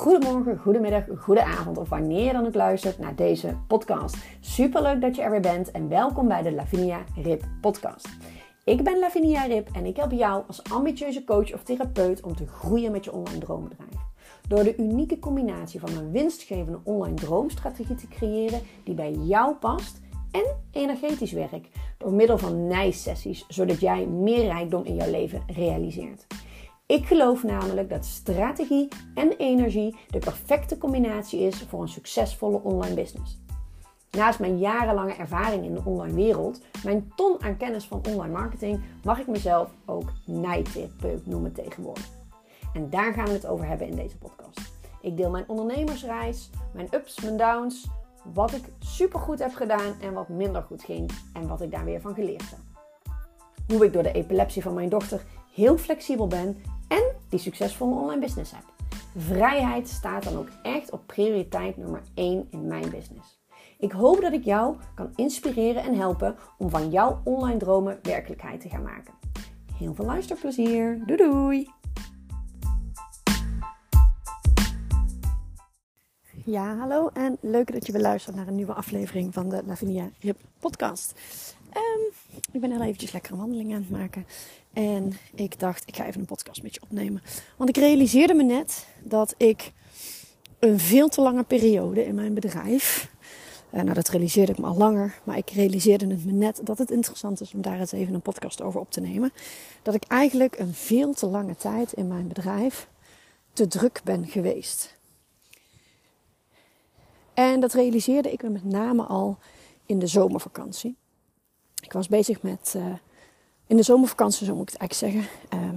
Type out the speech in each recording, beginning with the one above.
goedemorgen, goedemiddag, goede avond of wanneer je dan ook luistert naar deze podcast. Superleuk dat je er weer bent en welkom bij de Lavinia Rip podcast. Ik ben Lavinia Rip en ik help jou als ambitieuze coach of therapeut om te groeien met je online droombedrijf. Door de unieke combinatie van een winstgevende online droomstrategie te creëren die bij jou past en energetisch werk door middel van nijsessies, zodat jij meer rijkdom in jouw leven realiseert. Ik geloof namelijk dat strategie en energie de perfecte combinatie is voor een succesvolle online business. Naast mijn jarenlange ervaring in de online wereld, mijn ton aan kennis van online marketing, mag ik mezelf ook nijtherapeut noemen tegenwoordig. En daar gaan we het over hebben in deze podcast. Ik deel mijn ondernemersreis, mijn ups, mijn downs, wat ik supergoed heb gedaan en wat minder goed ging en wat ik daar weer van geleerd heb. Hoe ik door de epilepsie van mijn dochter heel flexibel ben en die succesvolle online business heb. Vrijheid staat dan ook echt op prioriteit nummer 1 in mijn business. Ik hoop dat ik jou kan inspireren en helpen om van jouw online dromen werkelijkheid te gaan maken. Heel veel luisterplezier. Doei doei! Ja, hallo en leuk dat je weer luistert naar een nieuwe aflevering van de Lavinia Rip podcast. Um, ik ben heel eventjes lekker een wandeling aan het maken. En ik dacht, ik ga even een podcast met je opnemen. Want ik realiseerde me net dat ik een veel te lange periode in mijn bedrijf. Uh, nou, dat realiseerde ik me al langer. Maar ik realiseerde het me net dat het interessant is om daar eens even een podcast over op te nemen. Dat ik eigenlijk een veel te lange tijd in mijn bedrijf te druk ben geweest. En dat realiseerde ik me met name al in de zomervakantie. Ik was bezig met, uh, in de zomervakantie zo moet ik het eigenlijk zeggen. Uh,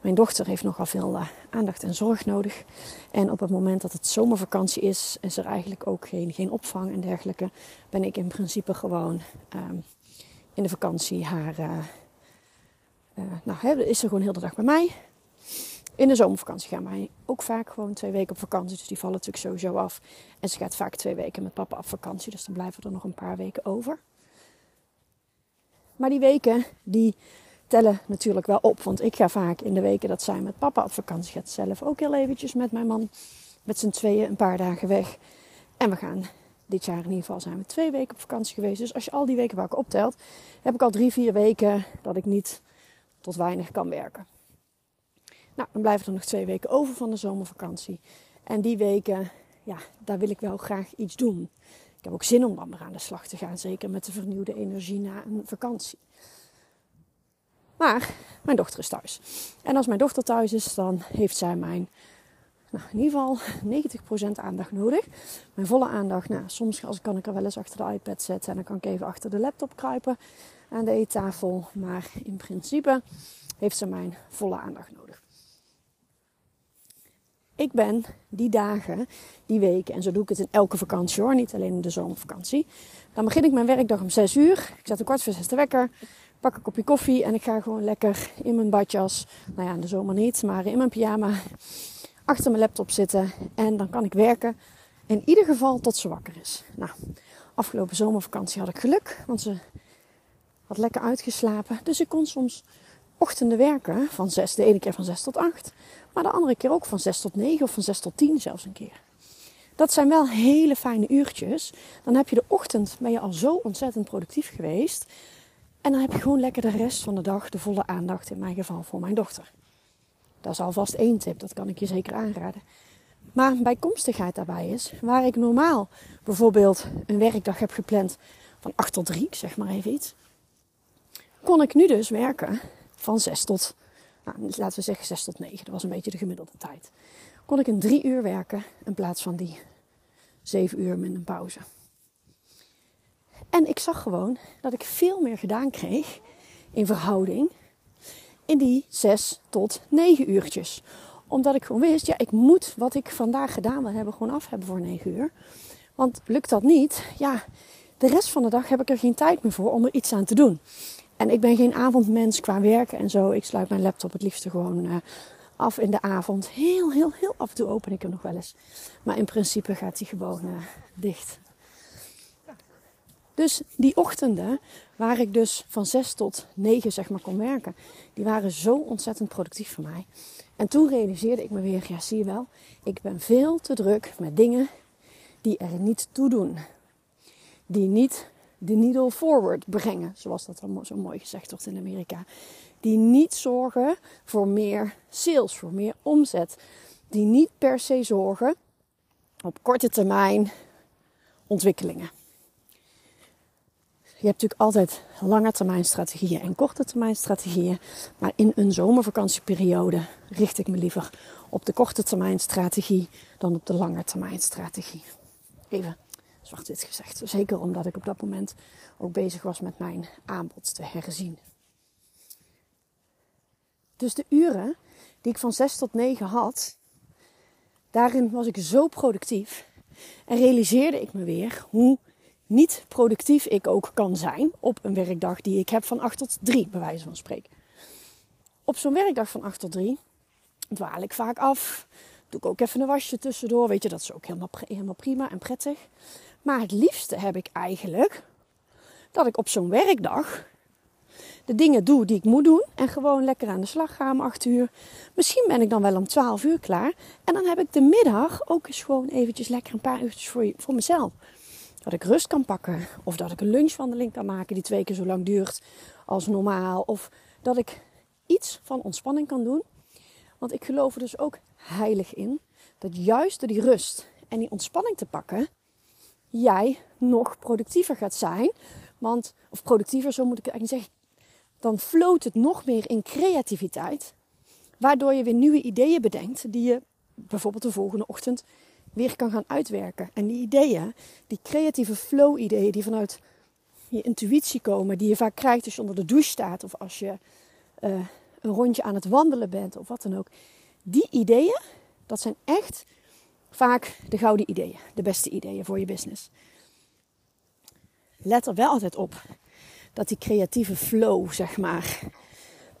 mijn dochter heeft nogal veel uh, aandacht en zorg nodig. En op het moment dat het zomervakantie is, is er eigenlijk ook geen, geen opvang en dergelijke. Ben ik in principe gewoon ehm, in de vakantie haar. Uh, nou, is ze gewoon heel de dag bij mij. In de zomervakantie gaan wij ook vaak gewoon twee weken op vakantie. Dus die vallen natuurlijk sowieso af. En ze gaat vaak twee weken met papa op vakantie. Dus dan blijven er nog een paar weken over. Maar die weken, die tellen natuurlijk wel op. Want ik ga vaak in de weken dat zij met papa op vakantie gaat, zelf ook heel eventjes met mijn man, met z'n tweeën een paar dagen weg. En we gaan dit jaar in ieder geval zijn we twee weken op vakantie geweest. Dus als je al die weken bij optelt, heb ik al drie, vier weken dat ik niet tot weinig kan werken. Nou, dan blijven er nog twee weken over van de zomervakantie. En die weken, ja, daar wil ik wel graag iets doen. Ik heb ook zin om dan weer aan de slag te gaan. Zeker met de vernieuwde energie na een vakantie. Maar mijn dochter is thuis. En als mijn dochter thuis is, dan heeft zij mijn, nou, in ieder geval 90% aandacht nodig. Mijn volle aandacht. Nou, soms kan ik er wel eens achter de iPad zetten. En dan kan ik even achter de laptop kruipen aan de eettafel. Maar in principe heeft ze mijn volle aandacht nodig ik ben die dagen, die weken, en zo doe ik het in elke vakantie hoor, niet alleen in de zomervakantie. Dan begin ik mijn werkdag om 6 uur. Ik zet een kwart voor zes de wekker, pak een kopje koffie en ik ga gewoon lekker in mijn badjas, nou ja, in de zomer niet, maar in mijn pyjama, achter mijn laptop zitten. En dan kan ik werken, in ieder geval tot ze wakker is. Nou, afgelopen zomervakantie had ik geluk, want ze had lekker uitgeslapen. Dus ik kon soms ochtenden werken van 6, de ene keer van 6 tot 8. Maar de andere keer ook van 6 tot 9 of van 6 tot 10 zelfs een keer. Dat zijn wel hele fijne uurtjes. Dan heb je de ochtend, ben je al zo ontzettend productief geweest. En dan heb je gewoon lekker de rest van de dag de volle aandacht, in mijn geval voor mijn dochter. Dat is alvast één tip, dat kan ik je zeker aanraden. Maar bijkomstigheid daarbij is, waar ik normaal bijvoorbeeld een werkdag heb gepland van 8 tot 3, zeg maar even iets, kon ik nu dus werken van 6 tot nou, laten we zeggen 6 tot 9. Dat was een beetje de gemiddelde tijd. Kon ik in drie uur werken in plaats van die 7 uur met een pauze. En ik zag gewoon dat ik veel meer gedaan kreeg in verhouding in die 6 tot 9 uurtjes. Omdat ik gewoon wist, ja, ik moet wat ik vandaag gedaan wil hebben, gewoon af hebben voor 9 uur. Want lukt dat niet, ja, de rest van de dag heb ik er geen tijd meer voor om er iets aan te doen. En ik ben geen avondmens qua werken en zo. Ik sluit mijn laptop het liefste gewoon uh, af in de avond. Heel, heel, heel af en toe open ik hem nog wel eens. Maar in principe gaat hij gewoon uh, dicht. Dus die ochtenden waar ik dus van 6 tot 9 zeg maar kon werken, die waren zo ontzettend productief voor mij. En toen realiseerde ik me weer, ja zie je wel, ik ben veel te druk met dingen die er niet toe doen. Die niet de needle forward brengen, zoals dat dan zo mooi gezegd wordt in Amerika. Die niet zorgen voor meer sales, voor meer omzet. Die niet per se zorgen op korte termijn ontwikkelingen. Je hebt natuurlijk altijd lange termijn strategieën en korte termijn strategieën. Maar in een zomervakantieperiode richt ik me liever op de korte termijn strategie dan op de lange termijn strategie. Even zwart-wit gezegd. Zeker omdat ik op dat moment ook bezig was met mijn aanbod te herzien. Dus de uren die ik van 6 tot 9 had, daarin was ik zo productief. En realiseerde ik me weer hoe niet productief ik ook kan zijn op een werkdag die ik heb van 8 tot 3, bij wijze van spreken. Op zo'n werkdag van 8 tot 3 dwaal ik vaak af. Doe ik ook even een wasje tussendoor. Weet je, dat is ook helemaal, helemaal prima en prettig. Maar het liefste heb ik eigenlijk dat ik op zo'n werkdag de dingen doe die ik moet doen. En gewoon lekker aan de slag ga om 8 uur. Misschien ben ik dan wel om 12 uur klaar. En dan heb ik de middag ook eens gewoon eventjes lekker een paar uurtjes voor, voor mezelf. Dat ik rust kan pakken. Of dat ik een lunchwandeling kan maken die twee keer zo lang duurt als normaal. Of dat ik iets van ontspanning kan doen. Want ik geloof er dus ook heilig in dat juist door die rust en die ontspanning te pakken, jij nog productiever gaat zijn. Want, of productiever, zo moet ik eigenlijk zeggen. Dan floot het nog meer in creativiteit. Waardoor je weer nieuwe ideeën bedenkt die je bijvoorbeeld de volgende ochtend weer kan gaan uitwerken. En die ideeën, die creatieve flow-ideeën die vanuit je intuïtie komen, die je vaak krijgt als je onder de douche staat of als je uh, een rondje aan het wandelen bent of wat dan ook. Die ideeën, dat zijn echt vaak de gouden ideeën, de beste ideeën voor je business. Let er wel altijd op dat die creatieve flow, zeg maar,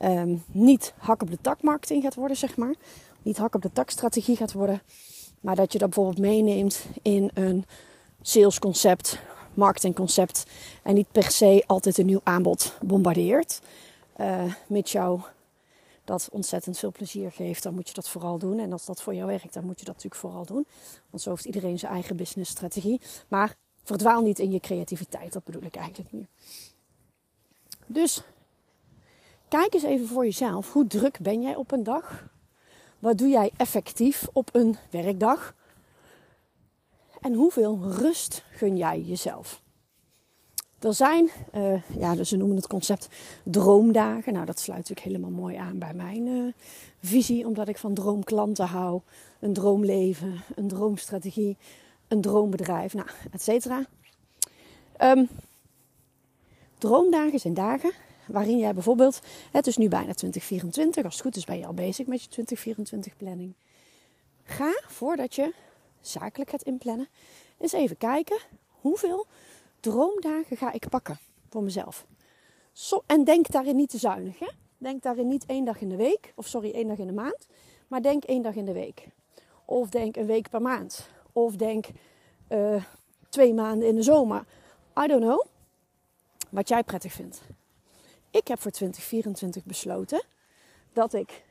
um, niet hak op de tak marketing gaat worden, zeg maar. Niet hak op de tak strategie gaat worden. Maar dat je dat bijvoorbeeld meeneemt in een salesconcept, marketingconcept. En niet per se altijd een nieuw aanbod bombardeert. Uh, met jou dat ontzettend veel plezier geeft, dan moet je dat vooral doen. En als dat voor jou werkt, dan moet je dat natuurlijk vooral doen. Want zo heeft iedereen zijn eigen businessstrategie. Maar verdwaal niet in je creativiteit, dat bedoel ik eigenlijk nu. Dus kijk eens even voor jezelf. Hoe druk ben jij op een dag? Wat doe jij effectief op een werkdag? En hoeveel rust gun jij jezelf? Er zijn, uh, ja, dus ze noemen het concept droomdagen. Nou, dat sluit natuurlijk helemaal mooi aan bij mijn uh, visie, omdat ik van droomklanten hou. Een droomleven, een droomstrategie, een droombedrijf, nou, et cetera. Um, droomdagen zijn dagen waarin jij bijvoorbeeld, het is nu bijna 2024, als het goed is ben je al bezig met je 2024 planning. Ga voordat je zakelijk gaat inplannen, eens even kijken hoeveel droomdagen ga ik pakken voor mezelf. en denk daarin niet te zuinig. Hè? Denk daarin niet één dag in de week, of sorry, één dag in de maand, maar denk één dag in de week. Of denk een week per maand. Of denk uh, twee maanden in de zomer. I don't know. Wat jij prettig vindt. Ik heb voor 2024 besloten dat ik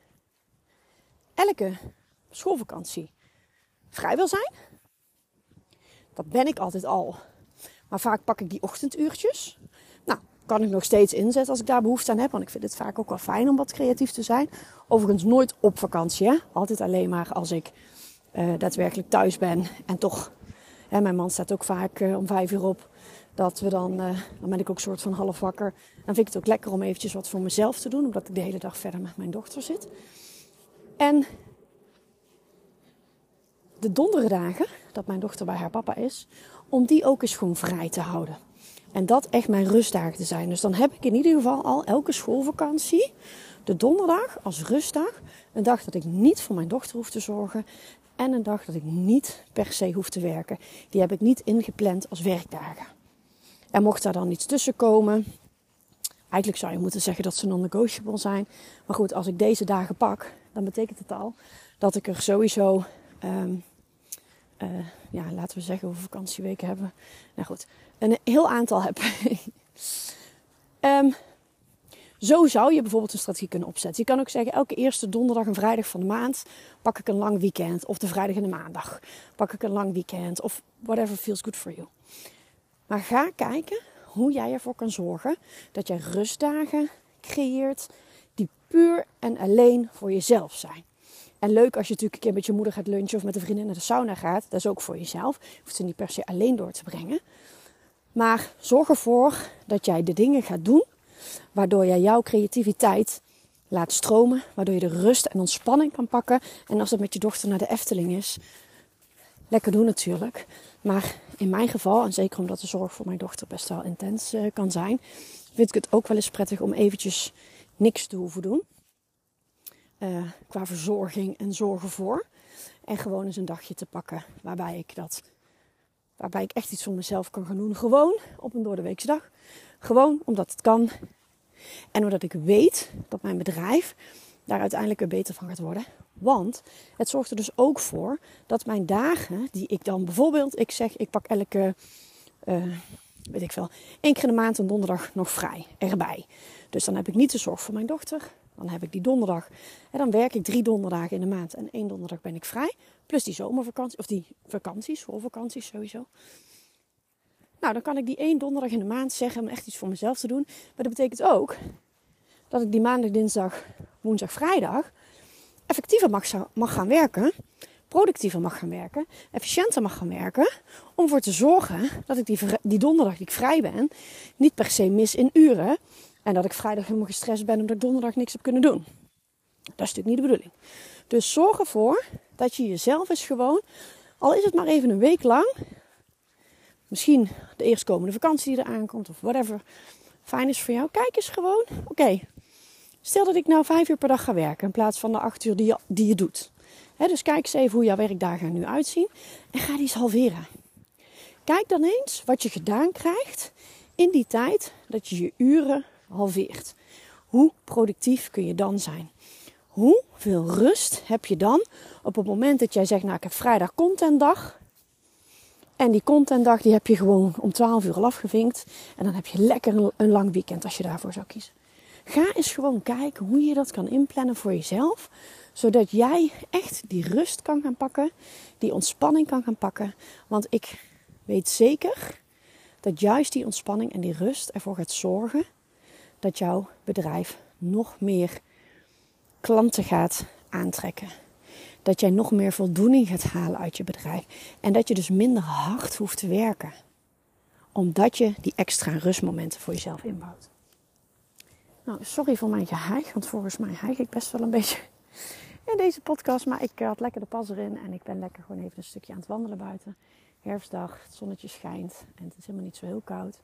elke schoolvakantie vrij wil zijn. Dat ben ik altijd al. Maar vaak pak ik die ochtenduurtjes. Nou, kan ik nog steeds inzetten als ik daar behoefte aan heb. Want ik vind het vaak ook wel fijn om wat creatief te zijn. Overigens nooit op vakantie. Hè? Altijd alleen maar als ik uh, daadwerkelijk thuis ben. En toch, hè, mijn man staat ook vaak uh, om vijf uur op. Dat we dan, uh, dan ben ik ook soort van half wakker. Dan vind ik het ook lekker om eventjes wat voor mezelf te doen. Omdat ik de hele dag verder met mijn dochter zit. En de donderdagen dat mijn dochter bij haar papa is, om die ook eens gewoon vrij te houden. En dat echt mijn rustdagen te zijn. Dus dan heb ik in ieder geval al elke schoolvakantie de donderdag als rustdag. Een dag dat ik niet voor mijn dochter hoef te zorgen. En een dag dat ik niet per se hoef te werken. Die heb ik niet ingepland als werkdagen. En mocht daar dan iets tussen komen. Eigenlijk zou je moeten zeggen dat ze non-negotiable zijn. Maar goed, als ik deze dagen pak, dan betekent het al dat ik er sowieso um, uh, ja, laten we zeggen hoeveel vakantieweken hebben. Nou goed, een heel aantal heb. um, zo zou je bijvoorbeeld een strategie kunnen opzetten. Je kan ook zeggen, elke eerste donderdag en vrijdag van de maand pak ik een lang weekend. Of de vrijdag en de maandag pak ik een lang weekend. Of whatever feels good for you. Maar ga kijken hoe jij ervoor kan zorgen dat jij rustdagen creëert die puur en alleen voor jezelf zijn. En leuk als je natuurlijk een keer met je moeder gaat lunchen of met een vriendin naar de sauna gaat. Dat is ook voor jezelf. Je hoeft ze niet per se alleen door te brengen. Maar zorg ervoor dat jij de dingen gaat doen waardoor jij jouw creativiteit laat stromen. Waardoor je de rust en ontspanning kan pakken. En als het met je dochter naar de Efteling is, lekker doen natuurlijk. Maar in mijn geval, en zeker omdat de zorg voor mijn dochter best wel intens uh, kan zijn, vind ik het ook wel eens prettig om eventjes niks te hoeven doen. Uh, qua verzorging en zorgen voor. En gewoon eens een dagje te pakken waarbij ik dat, waarbij ik echt iets voor mezelf kan gaan doen. Gewoon op een doordeweekse dag. Gewoon omdat het kan. En omdat ik weet dat mijn bedrijf daar uiteindelijk weer beter van gaat worden. Want het zorgt er dus ook voor dat mijn dagen, die ik dan bijvoorbeeld, ik zeg, ik pak elke, uh, weet ik veel, één keer in de maand een donderdag nog vrij erbij. Dus dan heb ik niet de zorg voor mijn dochter. Dan heb ik die donderdag. En dan werk ik drie donderdagen in de maand. En één donderdag ben ik vrij. Plus die zomervakantie, of die vakanties, schoolvakanties sowieso. Nou, dan kan ik die één donderdag in de maand zeggen om echt iets voor mezelf te doen. Maar dat betekent ook dat ik die maandag, dinsdag, woensdag, vrijdag effectiever mag, mag gaan werken. Productiever mag gaan werken. Efficiënter mag gaan werken. Om ervoor te zorgen dat ik die, die donderdag die ik vrij ben, niet per se mis in uren. En dat ik vrijdag helemaal gestrest ben omdat ik donderdag niks heb kunnen doen. Dat is natuurlijk niet de bedoeling. Dus zorg ervoor dat je jezelf eens gewoon, al is het maar even een week lang, misschien de eerstkomende vakantie die er aankomt of whatever fijn is voor jou. Kijk eens gewoon, oké, stel dat ik nou vijf uur per dag ga werken in plaats van de acht uur die je, die je doet. dus kijk eens even hoe jouw werkdagen er nu uitzien en ga die eens halveren. Kijk dan eens wat je gedaan krijgt in die tijd dat je je uren halveert. Hoe productief kun je dan zijn? Hoeveel rust heb je dan op het moment dat jij zegt, nou ik heb vrijdag contentdag. En die contentdag die heb je gewoon om 12 uur al afgevinkt. En dan heb je lekker een lang weekend als je daarvoor zou kiezen. Ga eens gewoon kijken hoe je dat kan inplannen voor jezelf. Zodat jij echt die rust kan gaan pakken. Die ontspanning kan gaan pakken. Want ik weet zeker dat juist die ontspanning en die rust ervoor gaat zorgen dat jouw bedrijf nog meer klanten gaat aantrekken. Dat jij nog meer voldoening gaat halen uit je bedrijf. En dat je dus minder hard hoeft te werken. Omdat je die extra rustmomenten voor jezelf inbouwt. Nou, sorry voor mijn geheig, want volgens mij heig ik best wel een beetje in deze podcast. Maar ik had lekker de pas erin en ik ben lekker gewoon even een stukje aan het wandelen buiten. Herfstdag, het zonnetje schijnt en het is helemaal niet zo heel koud.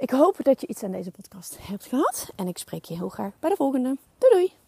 Ik hoop dat je iets aan deze podcast hebt gehad. En ik spreek je heel graag bij de volgende. Doei doei!